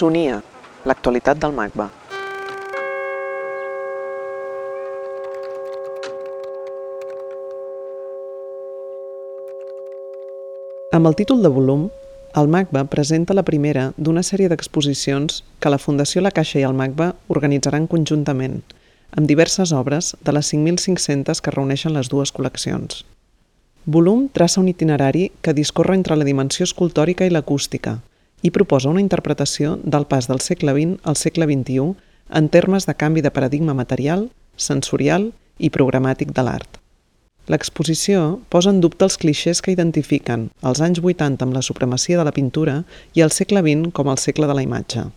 Sonia, l'actualitat del MACBA. Amb el títol de volum, el MACBA presenta la primera d'una sèrie d'exposicions que la Fundació La Caixa i el MACBA organitzaran conjuntament, amb diverses obres de les 5.500 que reuneixen les dues col·leccions. Volum traça un itinerari que discorre entre la dimensió escultòrica i l'acústica i proposa una interpretació del pas del segle XX al segle XXI en termes de canvi de paradigma material, sensorial i programàtic de l'art. L'exposició posa en dubte els clixés que identifiquen els anys 80 amb la supremacia de la pintura i el segle XX com el segle de la imatge.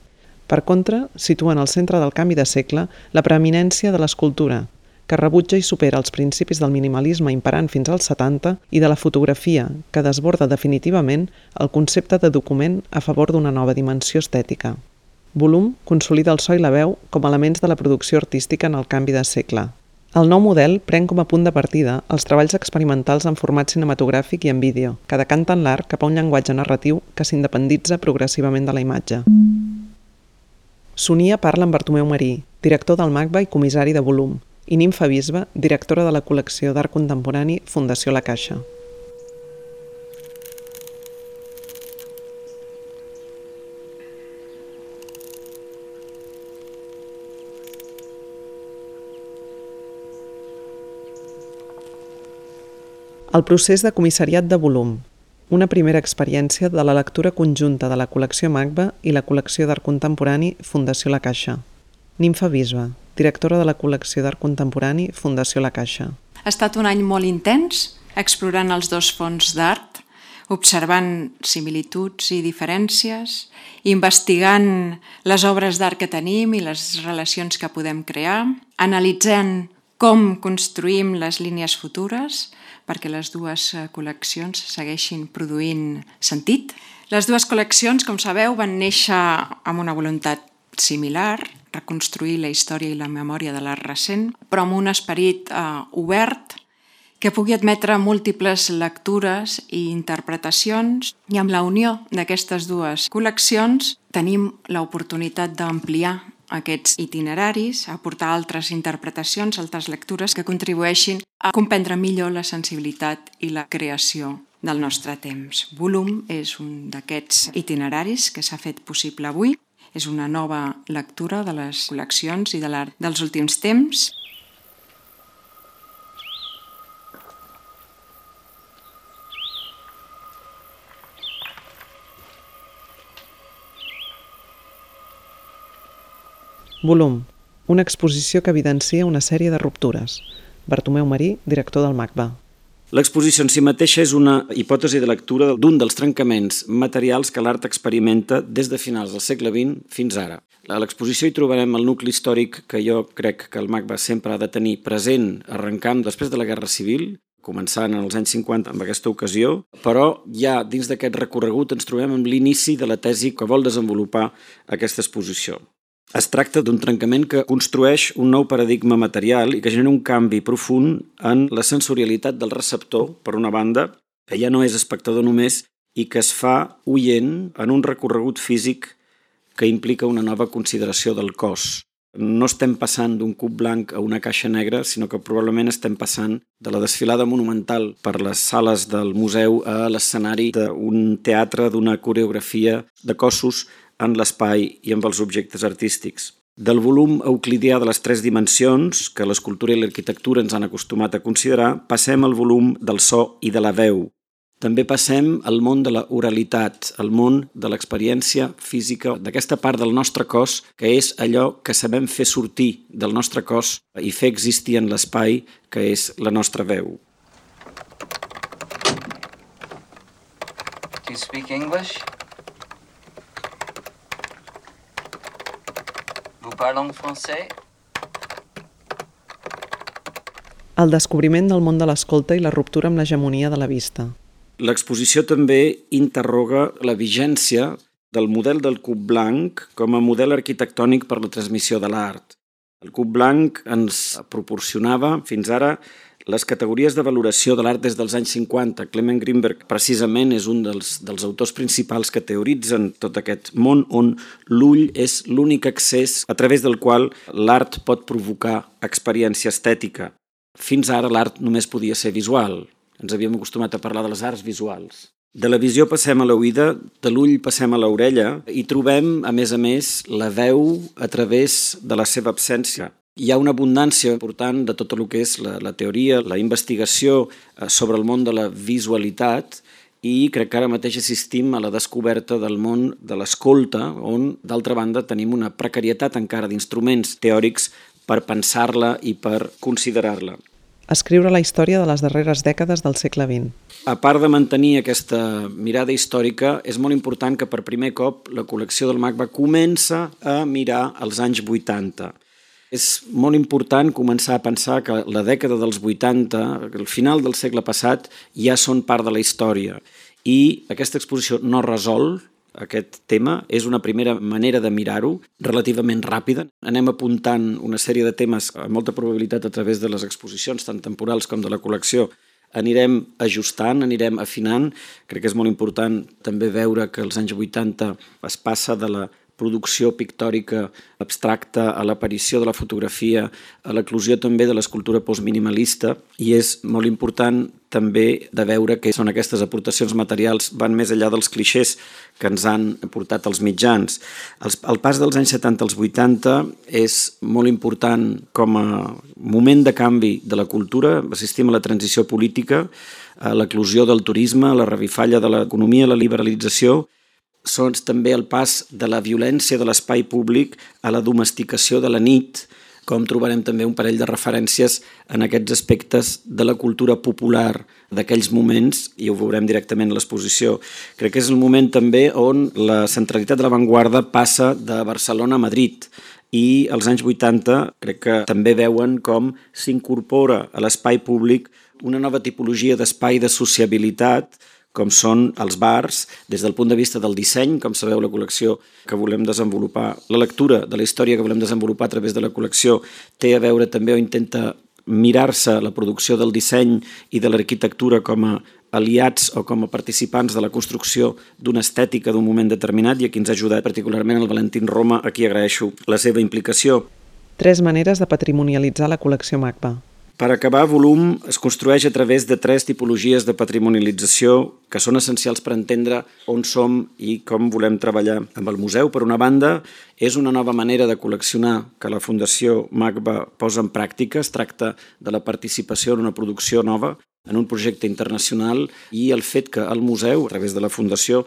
Per contra, situa en el centre del canvi de segle la preeminència de l'escultura, que rebutja i supera els principis del minimalisme imperant fins als 70 i de la fotografia, que desborda definitivament el concepte de document a favor d'una nova dimensió estètica. Volum consolida el so i la veu com elements de la producció artística en el canvi de segle. El nou model pren com a punt de partida els treballs experimentals en format cinematogràfic i en vídeo, que decanten l'art cap a un llenguatge narratiu que s'independitza progressivament de la imatge. Sonia parla amb Bartomeu Marí, director del MACBA i comissari de Volum, i Nimfa Bisbe, directora de la col·lecció d'art contemporani Fundació La Caixa. El procés de comissariat de volum, una primera experiència de la lectura conjunta de la col·lecció MACBA i la col·lecció d'art contemporani Fundació La Caixa. Nimfa Bisbe, directora de la col·lecció d'art contemporani Fundació La Caixa. Ha estat un any molt intens, explorant els dos fons d'art, observant similituds i diferències, investigant les obres d'art que tenim i les relacions que podem crear, analitzant com construïm les línies futures perquè les dues eh, col·leccions segueixin produint sentit. Les dues col·leccions, com sabeu, van néixer amb una voluntat similar, reconstruir la història i la memòria de l'art recent, però amb un esperit eh, obert que pugui admetre múltiples lectures i interpretacions i amb la unió d'aquestes dues col·leccions tenim l'oportunitat d'ampliar aquests itineraris, aportar altres interpretacions, altres lectures que contribueixin a comprendre millor la sensibilitat i la creació del nostre temps. Volum és un d'aquests itineraris que s'ha fet possible avui és una nova lectura de les col·leccions i de l'art dels últims temps. Volum. Una exposició que evidencia una sèrie de ruptures. Bartomeu Marí, director del MACBA. L'exposició en si mateixa és una hipòtesi de lectura d'un dels trencaments materials que l'art experimenta des de finals del segle XX fins ara. A l'exposició hi trobarem el nucli històric que jo crec que el MACBA sempre ha de tenir present, arrencant després de la Guerra Civil, començant en els anys 50 amb aquesta ocasió, però ja dins d'aquest recorregut ens trobem amb l'inici de la tesi que vol desenvolupar aquesta exposició. Es tracta d'un trencament que construeix un nou paradigma material i que genera un canvi profund en la sensorialitat del receptor, per una banda, que ja no és espectador només i que es fa oient en un recorregut físic que implica una nova consideració del cos. No estem passant d'un cub blanc a una caixa negra, sinó que probablement estem passant de la desfilada monumental per les sales del museu a l'escenari d'un teatre, d'una coreografia de cossos en l'espai i amb els objectes artístics. Del volum euclidià de les tres dimensions, que l'escultura i l'arquitectura ens han acostumat a considerar, passem al volum del so i de la veu. També passem al món de la oralitat, al món de l'experiència física d'aquesta part del nostre cos, que és allò que sabem fer sortir del nostre cos i fer existir en l'espai, que és la nostra veu. Do you speak English? Vous parlez français? El descobriment del món de l'escolta i la ruptura amb l'hegemonia de la vista. L'exposició també interroga la vigència del model del cub blanc com a model arquitectònic per la transmissió de l'art. El cub blanc ens proporcionava fins ara les categories de valoració de l'art des dels anys 50. Clement Greenberg precisament és un dels, dels autors principals que teoritzen tot aquest món on l'ull és l'únic accés a través del qual l'art pot provocar experiència estètica. Fins ara l'art només podia ser visual. Ens havíem acostumat a parlar de les arts visuals. De la visió passem a l'oïda, de l'ull passem a l'orella i trobem, a més a més, la veu a través de la seva absència. Hi ha una abundància important de tot el que és la, la teoria, la investigació eh, sobre el món de la visualitat i crec que ara mateix assistim a la descoberta del món de l'escolta, on, d'altra banda, tenim una precarietat encara d'instruments teòrics per pensar-la i per considerar-la. Escriure la història de les darreres dècades del segle XX. A part de mantenir aquesta mirada històrica, és molt important que per primer cop la col·lecció del MAC va comença a mirar els anys 80 és molt important començar a pensar que la dècada dels 80, el final del segle passat, ja són part de la història. I aquesta exposició no resol aquest tema, és una primera manera de mirar-ho, relativament ràpida. Anem apuntant una sèrie de temes amb molta probabilitat a través de les exposicions, tant temporals com de la col·lecció, anirem ajustant, anirem afinant. Crec que és molt important també veure que els anys 80 es passa de la producció pictòrica abstracta, a l'aparició de la fotografia, a l'eclusió també de l'escultura postminimalista i és molt important també de veure que són aquestes aportacions materials van més enllà dels clixés que ens han portat els mitjans. El, pas dels anys 70 als 80 és molt important com a moment de canvi de la cultura, assistim a la transició política, a l'eclusió del turisme, a la revifalla de l'economia, a la liberalització, són també el pas de la violència de l'espai públic a la domesticació de la nit, com trobarem també un parell de referències en aquests aspectes de la cultura popular d'aquells moments, i ho veurem directament a l'exposició. Crec que és el moment també on la centralitat de l'avantguarda passa de Barcelona a Madrid, i als anys 80 crec que també veuen com s'incorpora a l'espai públic una nova tipologia d'espai de sociabilitat com són els bars, des del punt de vista del disseny, com sabeu la col·lecció que volem desenvolupar, la lectura de la història que volem desenvolupar a través de la col·lecció té a veure també o intenta mirar-se la producció del disseny i de l'arquitectura com a aliats o com a participants de la construcció d'una estètica d'un moment determinat i aquí ens ha ajudat particularment el Valentín Roma, a qui agraeixo la seva implicació. Tres maneres de patrimonialitzar la col·lecció MACBA. Per acabar, volum es construeix a través de tres tipologies de patrimonialització que són essencials per entendre on som i com volem treballar amb el museu. Per una banda, és una nova manera de col·leccionar que la Fundació MACBA posa en pràctica. Es tracta de la participació en una producció nova, en un projecte internacional i el fet que el museu, a través de la Fundació,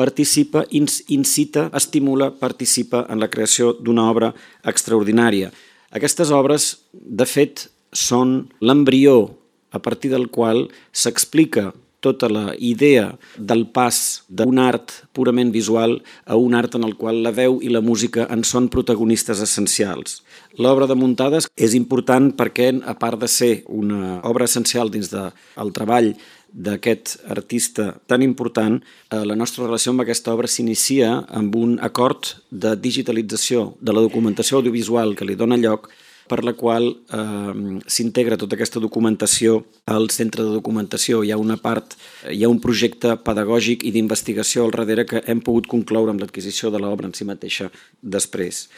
participa, incita, estimula, participa en la creació d'una obra extraordinària. Aquestes obres, de fet, són l'embrió a partir del qual s'explica tota la idea del pas d'un art purament visual a un art en el qual la veu i la música en són protagonistes essencials. L'obra de Muntades és important perquè, a part de ser una obra essencial dins del de, treball d'aquest artista tan important, eh, la nostra relació amb aquesta obra s'inicia amb un acord de digitalització de la documentació audiovisual que li dona lloc per la qual eh, s'integra tota aquesta documentació al centre de documentació. Hi ha una part, hi ha un projecte pedagògic i d'investigació al darrere que hem pogut concloure amb l'adquisició de l'obra en si mateixa després.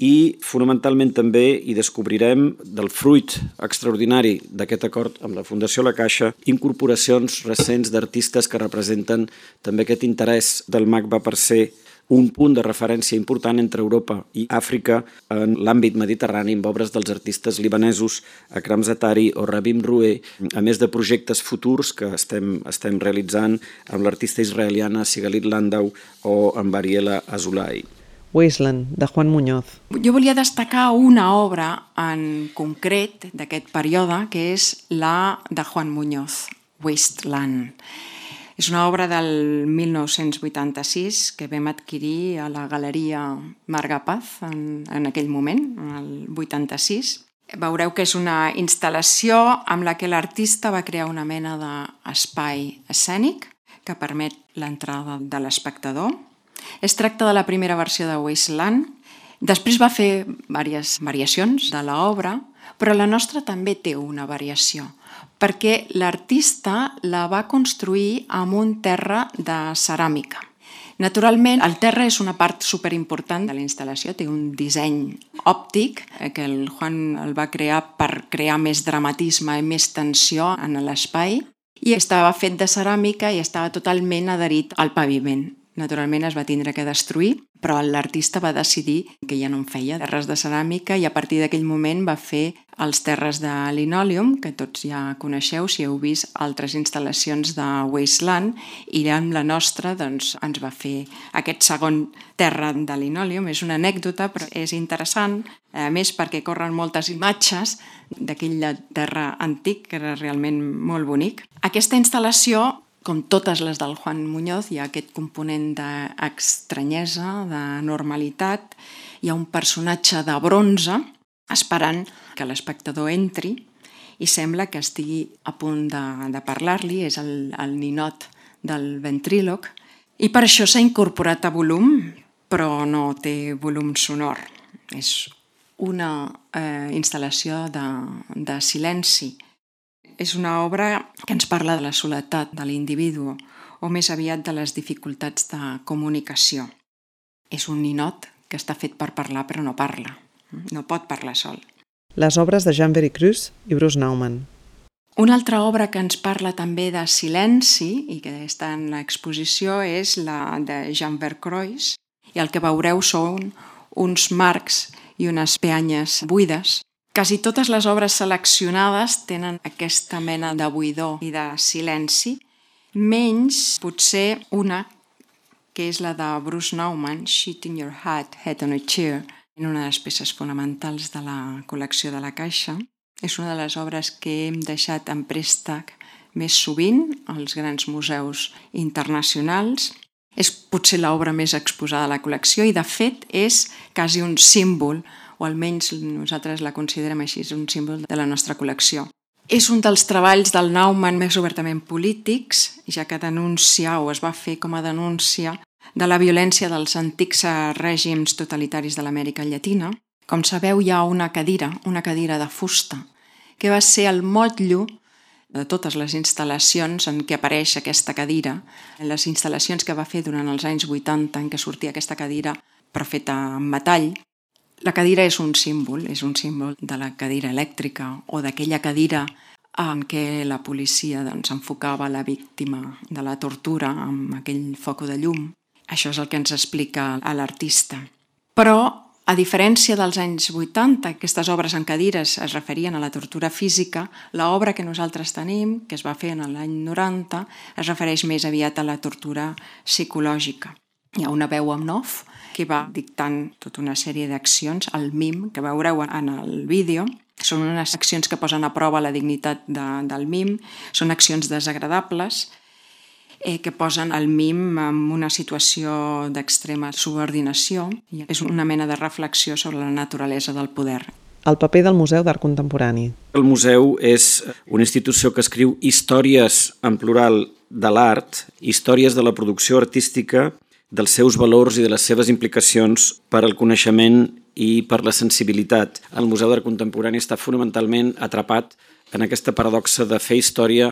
I fonamentalment també hi descobrirem del fruit extraordinari d'aquest acord amb la Fundació La Caixa incorporacions recents d'artistes que representen també aquest interès del MACBA per ser un punt de referència important entre Europa i Àfrica en l'àmbit mediterrani amb obres dels artistes libanesos Akram Zatari o Rabim Roué, a més de projectes futurs que estem, estem realitzant amb l'artista israeliana Sigalit Landau o amb Ariela Azulay. Wasteland, de Juan Muñoz. Jo volia destacar una obra en concret d'aquest període, que és la de Juan Muñoz, Wasteland. És una obra del 1986 que vam adquirir a la Galeria Marga Paz en, en aquell moment, el 86. Veureu que és una instal·lació amb la que l'artista va crear una mena d'espai escènic que permet l'entrada de l'espectador. Es tracta de la primera versió de Wasteland Després va fer diverses variacions de l'obra, però la nostra també té una variació, perquè l'artista la va construir amb un terra de ceràmica. Naturalment, el terra és una part superimportant de la instal·lació, té un disseny òptic eh, que el Juan el va crear per crear més dramatisme i més tensió en l'espai i estava fet de ceràmica i estava totalment adherit al paviment. Naturalment es va tindre que destruir, però l'artista va decidir que ja no en feia terres de ceràmica i a partir d'aquell moment va fer els terres de linòleum, que tots ja coneixeu si heu vist altres instal·lacions de Wasteland, i amb la nostra doncs, ens va fer aquest segon terra de linòleum. És una anècdota, però és interessant, a més perquè corren moltes imatges d'aquell terra antic, que era realment molt bonic. Aquesta instal·lació com totes les del Juan Muñoz, hi ha aquest component d'estranyesa, de normalitat, hi ha un personatge de bronze esperant que l'espectador entri i sembla que estigui a punt de, de parlar-li, és el, el ninot del ventríloc, i per això s'ha incorporat a volum, però no té volum sonor. És una eh, instal·lació de, de silenci, és una obra que ens parla de la soledat de l'individu o més aviat de les dificultats de comunicació. És un ninot que està fet per parlar però no parla. No pot parlar sol. Les obres de Jean Vericruz i Bruce Nauman. Una altra obra que ens parla també de silenci i que està en l'exposició és la de Jean Vercroix i el que veureu són uns marcs i unes peanyes buides Quasi totes les obres seleccionades tenen aquesta mena de buidor i de silenci, menys potser una que és la de Bruce Nauman, Shit in Your Hat, Head on a Chair, en una de les peces fonamentals de la col·lecció de la Caixa. És una de les obres que hem deixat en préstec més sovint als grans museus internacionals. És potser l'obra més exposada a la col·lecció i, de fet, és quasi un símbol o almenys nosaltres la considerem així, és un símbol de la nostra col·lecció. És un dels treballs del Naumann més obertament polítics, ja que denuncia o es va fer com a denúncia de la violència dels antics règims totalitaris de l'Amèrica Llatina. Com sabeu, hi ha una cadira, una cadira de fusta, que va ser el motllo de totes les instal·lacions en què apareix aquesta cadira, les instal·lacions que va fer durant els anys 80 en què sortia aquesta cadira però feta amb metall, la cadira és un símbol, és un símbol de la cadira elèctrica o d'aquella cadira en què la policia doncs, enfocava la víctima de la tortura amb aquell foc de llum. Això és el que ens explica a l'artista. Però, a diferència dels anys 80, aquestes obres en cadires es referien a la tortura física, l'obra que nosaltres tenim, que es va fer en l'any 90, es refereix més aviat a la tortura psicològica. Hi ha una veu amb nof que va dictant tota una sèrie d'accions, el MIM, que veureu en el vídeo, són unes accions que posen a prova la dignitat de, del MIM, són accions desagradables, eh, que posen el MIM en una situació d'extrema subordinació. I és una mena de reflexió sobre la naturalesa del poder. El paper del Museu d'Art Contemporani. El museu és una institució que escriu històries en plural de l'art, històries de la producció artística dels seus valors i de les seves implicacions per al coneixement i per la sensibilitat. El Museu d'Art Contemporani està fonamentalment atrapat en aquesta paradoxa de fer història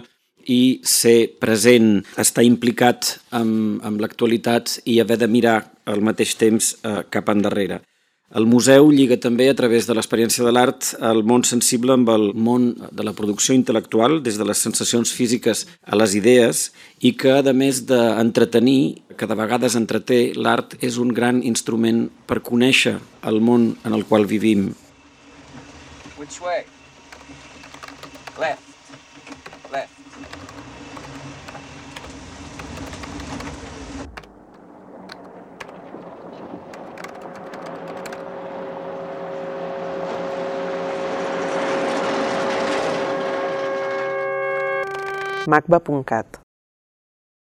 i ser present, estar implicat amb, amb l'actualitat i haver de mirar al mateix temps eh, cap endarrere. El museu lliga també a través de l'experiència de l'art el món sensible amb el món de la producció intel·lectual, des de les sensacions físiques a les idees, i que, a més d'entretenir, que de vegades entreté, l'art és un gran instrument per conèixer el món en el qual vivim. Which way? Left. macba.cat